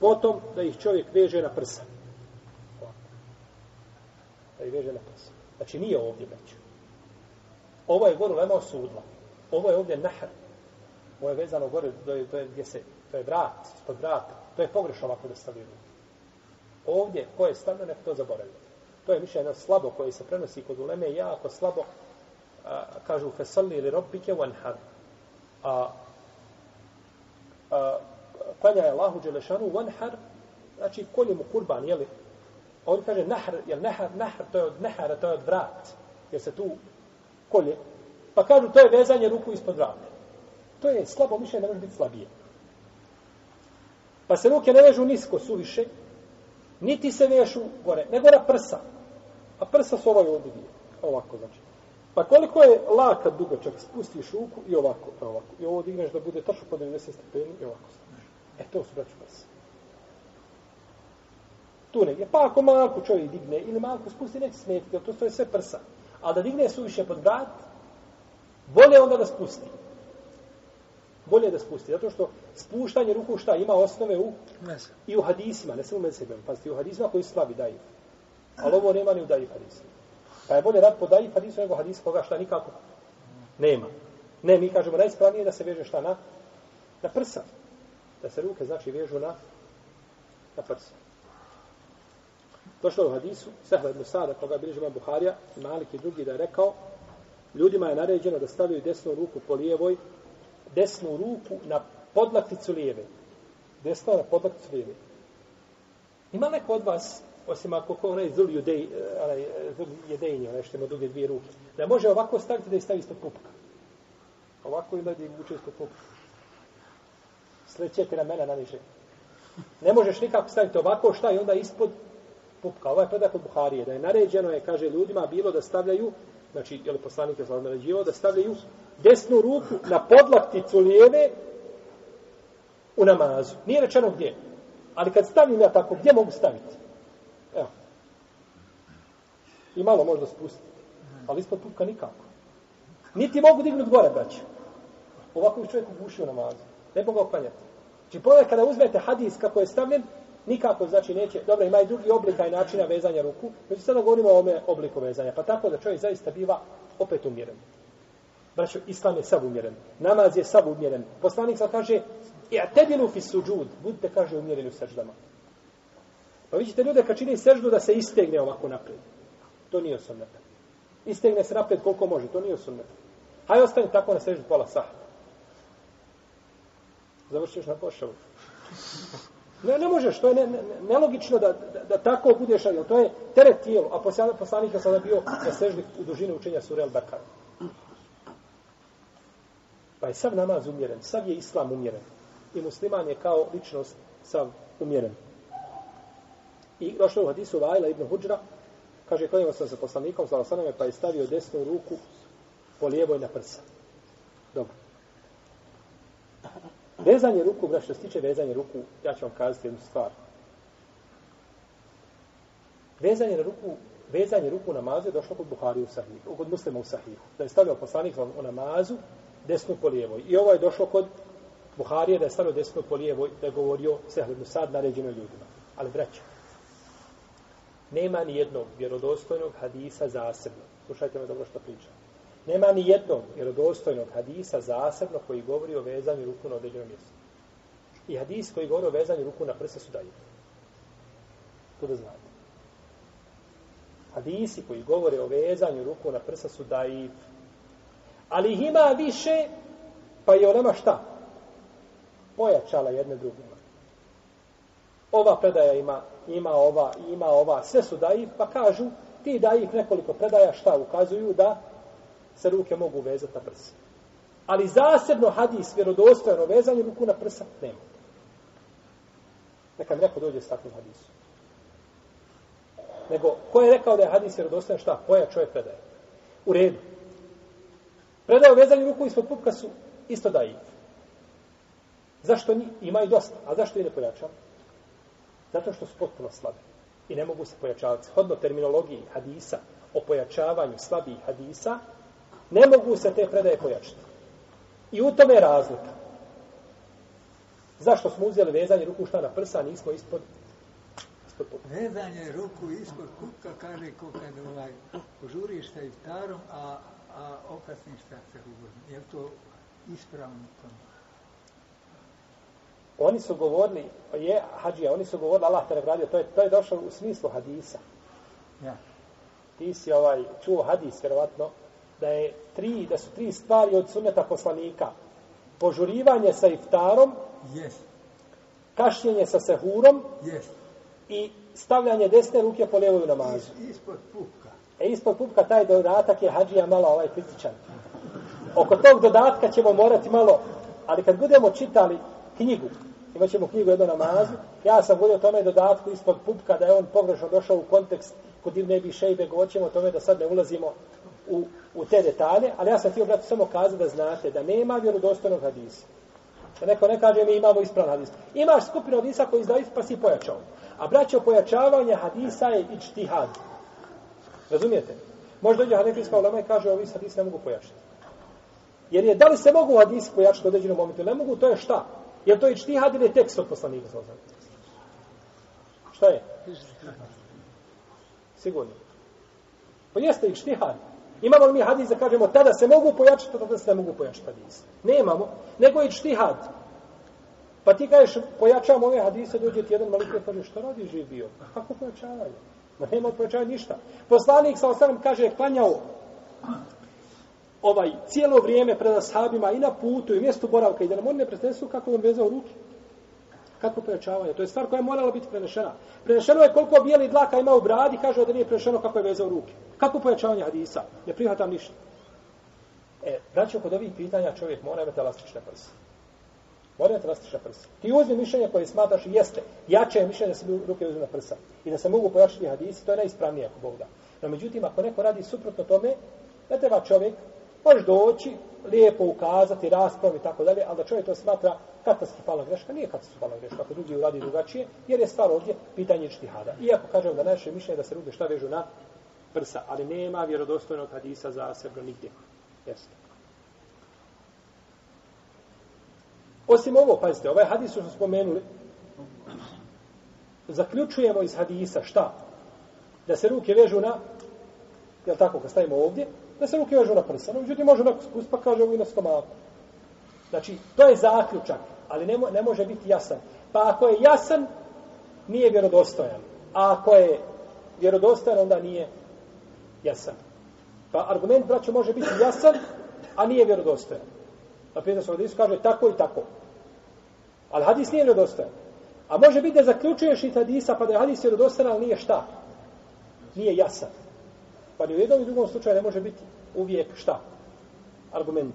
Potom da ih čovjek veže na prsa. Da ih veže na prsa. Znači nije ovdje već. Ovo je gore lema osudla. Ovo je ovdje nahr. Ovo je vezano gore, to je, to je gdje se, to je vrat, ispod vrata. To je pogrešno ovako da stavljaju. Ovdje, ko je stavljeno, nek to zaboravio. To je mišljeno slabo koje se prenosi kod uleme, jako slabo, a, kažu fesalli ili robike wanhar. A, a, klanja je Allahu Đelešanu wanhar, znači kolje mu kurban, jeli? On kaže nahr, jel nahr, nahr, to je od nahara, to je od vrat, jer se tu kolje. Pa kažu, to je vezanje ruku ispod vrata. To je slabo mišljenje, ne može biti slabije. Pa se ruke ne vežu nisko, suviše, niti se vežu gore, nego na prsa. A prsa su ovaj ovdje dvije. Ovako, znači. Pa koliko je laka dugačak, spustiš ruku i ovako, pa ovako. I ovo digneš da bude tačno po 90 stepeni i ovako. E, to su braću prsa. Tu negdje. Pa ako malko čovjek digne ili malko spusti, neće smetiti, to stoje sve prsa. Ali da digne suviše pod vrat, bolje onda da spusti. Bolje da spusti. Zato što spuštanje ruku šta ima osnove u, i u hadisima, ne samo u medsebem. Pazite, u hadisima koji slabi daju. Ali ovo nema ni u daji hadisima. Pa je bolje rad po daji hadisu nego hadis koga šta nikako nema. Ne, mi kažemo najspravnije da se veže šta na, na prsa. Da se ruke znači vežu na, na prsa. Došlo u hadisu, Sehla ibn Sada, koga bilježi imam Buharija, i Malik i drugi da je rekao, ljudima je naređeno da stavljaju desnu ruku po lijevoj, desnu ruku na podlakticu lijeve. Desna na podlakticu lijeve. Ima neko od vas, osim ako ko onaj zul judej, eh, onaj eh, zul jedejnji, onaj što ima druge dvije ruke, da može ovako staviti da je stavi ispod pupka. Ovako ima da je vuče ispod pupka. Slećete na mene naniže. Ne možeš nikako staviti ovako šta i onda ispod pupka. Ovaj predak od Buharije, da je naređeno je, kaže ljudima, bilo da stavljaju, znači, je li poslanik je naređivao, da stavljaju desnu ruku na podlakticu lijeve u namazu. Nije rečeno gdje. Ali kad stavim ja tako, gdje mogu staviti? Evo. I malo možda spustiti. Ali ispod pupka nikako. Niti mogu dignuti gore, braće. Ovako bi čovjek ugušio namazu. Ne mogu ga. Znači, pogledaj kada uzmete hadis kako je stavljen, nikako znači neće, dobro, ima i drugi oblika i načina vezanja ruku, među sada govorimo o ome obliku vezanja, pa tako da čovjek zaista biva opet umjeren. Braćo, islam je sav umjeren, namaz je sav umjeren. Poslanik sam kaže, e, ja tebilu fi suđud, budite, kaže, umjereni u seždama. Pa vidite ljude kad čini seždu da se istegne ovako naprijed. To nije sunnet. Istegne se napred koliko može, to nije sunnet. Hajde ostane tako na seždu pola sahta. Završiš na košavu. Ne, ne možeš, to je ne, ne, nelogično da, da, da tako budeš, ali to je teret tijelo, a poslanik je sada bio na seždi u dužini učenja sura El Bakar. Pa je sav namaz umjeren, sav je islam umjeren. I musliman je kao ličnost sav umjeren. I došlo u hadisu Vajla ibn Huđra, kaže, klanjamo sam sa poslanikom, sa pa je stavio desnu ruku po lijevoj na prsa. Dobro. Vezanje ruku, bra, što se tiče vezanje ruku, ja ću vam kazati jednu stvar. Vezanje na ruku, vezanje ruku u namazu je došlo kod Buhari u sahihu, kod muslima u sahihu. Da je stavio poslanik u namazu desnu po lijevoj. I ovo je došlo kod Buharije da je stavio desnu po lijevoj, da je govorio Sehlednu sad naređeno ljudima. Ali braća, nema ni jednog vjerodostojnog hadisa zasebno. Slušajte me dobro što pričam. Nema ni jednog vjerodostojnog hadisa zasebno koji govori o vezanju ruku na određenom mjestu. I hadis koji govori o vezanju ruku na prsa su dalje. To da znate. Hadisi koji govore o vezanju ruku na prsa su daif. Ali ih ima više, pa je onama šta? Pojačala jedne drugima. Ova predaja ima, ima ova, ima ova, sve su daif, pa kažu, ti daif nekoliko predaja šta ukazuju da se ruke mogu vezati na prsa. Ali zasebno hadis, vjerodostojno vezanje ruku na prsa, nema. Neka mi neko dođe s takvim hadisom. Nego, ko je rekao da je hadis vjerodostojan, šta? Koja čovjek predaje? U redu. Predaje o vezanju ruku ispod pupka su isto da i. Zašto ni, ima i dosta, a zašto i ne pojačam? Zato što su potpuno slabi i ne mogu se pojačavati. Hodno terminologiji hadisa o pojačavanju slabih hadisa, ne mogu se te predaje pojačati. I u tome je razlika. Zašto smo uzeli vezanje ruku šta na prsa, nismo ispod, ispod? Vezanje ruku ispod kupka kaže ko kad ovaj, požuriš sa iftarom, a, a okasniš sa sehurom. Je to ispravno to? Oni su govorili, je hađija, oni su govorili, Allah te nagradio, to je, to je došlo u smislu hadisa. Ja. Ti si ovaj, čuo hadis, vjerovatno, da je tri, da su tri stvari od sunneta poslanika. Požurivanje sa iftarom, Yes. kašnjenje sa sehurom Yes. i stavljanje desne ruke po lijevoj namazu. Is, ispod pupka. E ispod pupka taj dodatak je hađija malo ovaj kritičan. Oko tog dodatka ćemo morati malo, ali kad budemo čitali knjigu, imat ćemo knjigu jednu namazu, ja sam govorio o tome dodatku ispod pupka, da je on pogrešno došao u kontekst kod Ibn Ebi Šejbe, govorit ćemo o tome da sad ne ulazimo u, u te detalje, ali ja sam htio, brate, samo kazati da znate da nema vjerodostojnog hadisa. Da neko ne kaže mi imamo ispravan hadis. Imaš skupinu hadisa koji izdaju pa si pojačao. A braćo, pojačavanje hadisa je ičtihad. Razumijete? Možda dođe hanefijska ulema i kaže ovi hadis ne mogu pojačati. Jer je, da li se mogu hadisi pojačati u određenom momentu? Ne mogu, to je šta? Jer to ičtihad ili je tekst od poslanika? Šta je? Sigurno. Pa jeste ičtihad. Imamo li mi hadis da kažemo tada se mogu pojačati, tada se ne mogu pojačati hadis? Nemamo. Nego i čtihad. Pa ti kažeš, pojačavam ove hadise, dođe ti jedan malik kaže, što radi živ bio? Kako pojačavaju? Ma nema pojačavanja ništa. Poslanik sa osanem kaže, klanjao ovaj cijelo vrijeme pred ashabima i na putu i mjestu boravka i da nam oni ne pretesu kako on vezao ruke. Kako pojačavanje? To je stvar koja je morala biti prenešena. Prenešeno je koliko bijeli dlaka ima u bradi, kaže da nije prenešeno kako je vezao ruke. Kako pojačavanje hadisa? Ne prihvatam ništa. E, braćo, kod ovih pitanja čovjek mora imati elastične prse. Mora imati elastične prse. Ti uzmi mišljenje koje smatraš i jeste. Jače je mišljenje da se ruke uzme na prsa. I da se mogu pojačati hadisi, to je najispravnije ako Bog da. No, međutim, ako neko radi suprotno tome, ne treba čovjek, možeš doći, lijepo ukazati, raspravom i tako dalje, ali da čovjek to smatra katastrofalna greška, nije katastrofalna greška, ako drugi uradi drugačije, jer je stvar ovdje pitanje čtihada. Iako kažem da naše mišljenje da se ruke šta vežu na prsa, ali nema vjerodostojnog hadisa za zasebno nigdje. Jeste. Osim ovo, pazite, ovaj hadis što smo spomenuli, zaključujemo iz hadisa šta? Da se ruke vežu na, jel tako, kad stavimo ovdje, da se ruke vežu na prsa. No, međutim, može onako spust, pa kaže ovo i na stomaku. Znači, to je zaključak, ali ne, mo ne može biti jasan. Pa ako je jasan, nije vjerodostojan. A ako je vjerodostojan, onda nije jasan. Pa argument, braćo, može biti jasan, a nije vjerodostojan. Na primjer, se hadisu kaže tako i tako. Ali hadis nije vjerodostojan. A može biti da zaključuješ i hadisa, pa da je hadis vjerodostojan, ali nije šta? Nije jasan. Pa ni u jednom i drugom slučaju ne može biti uvijek šta? Argument.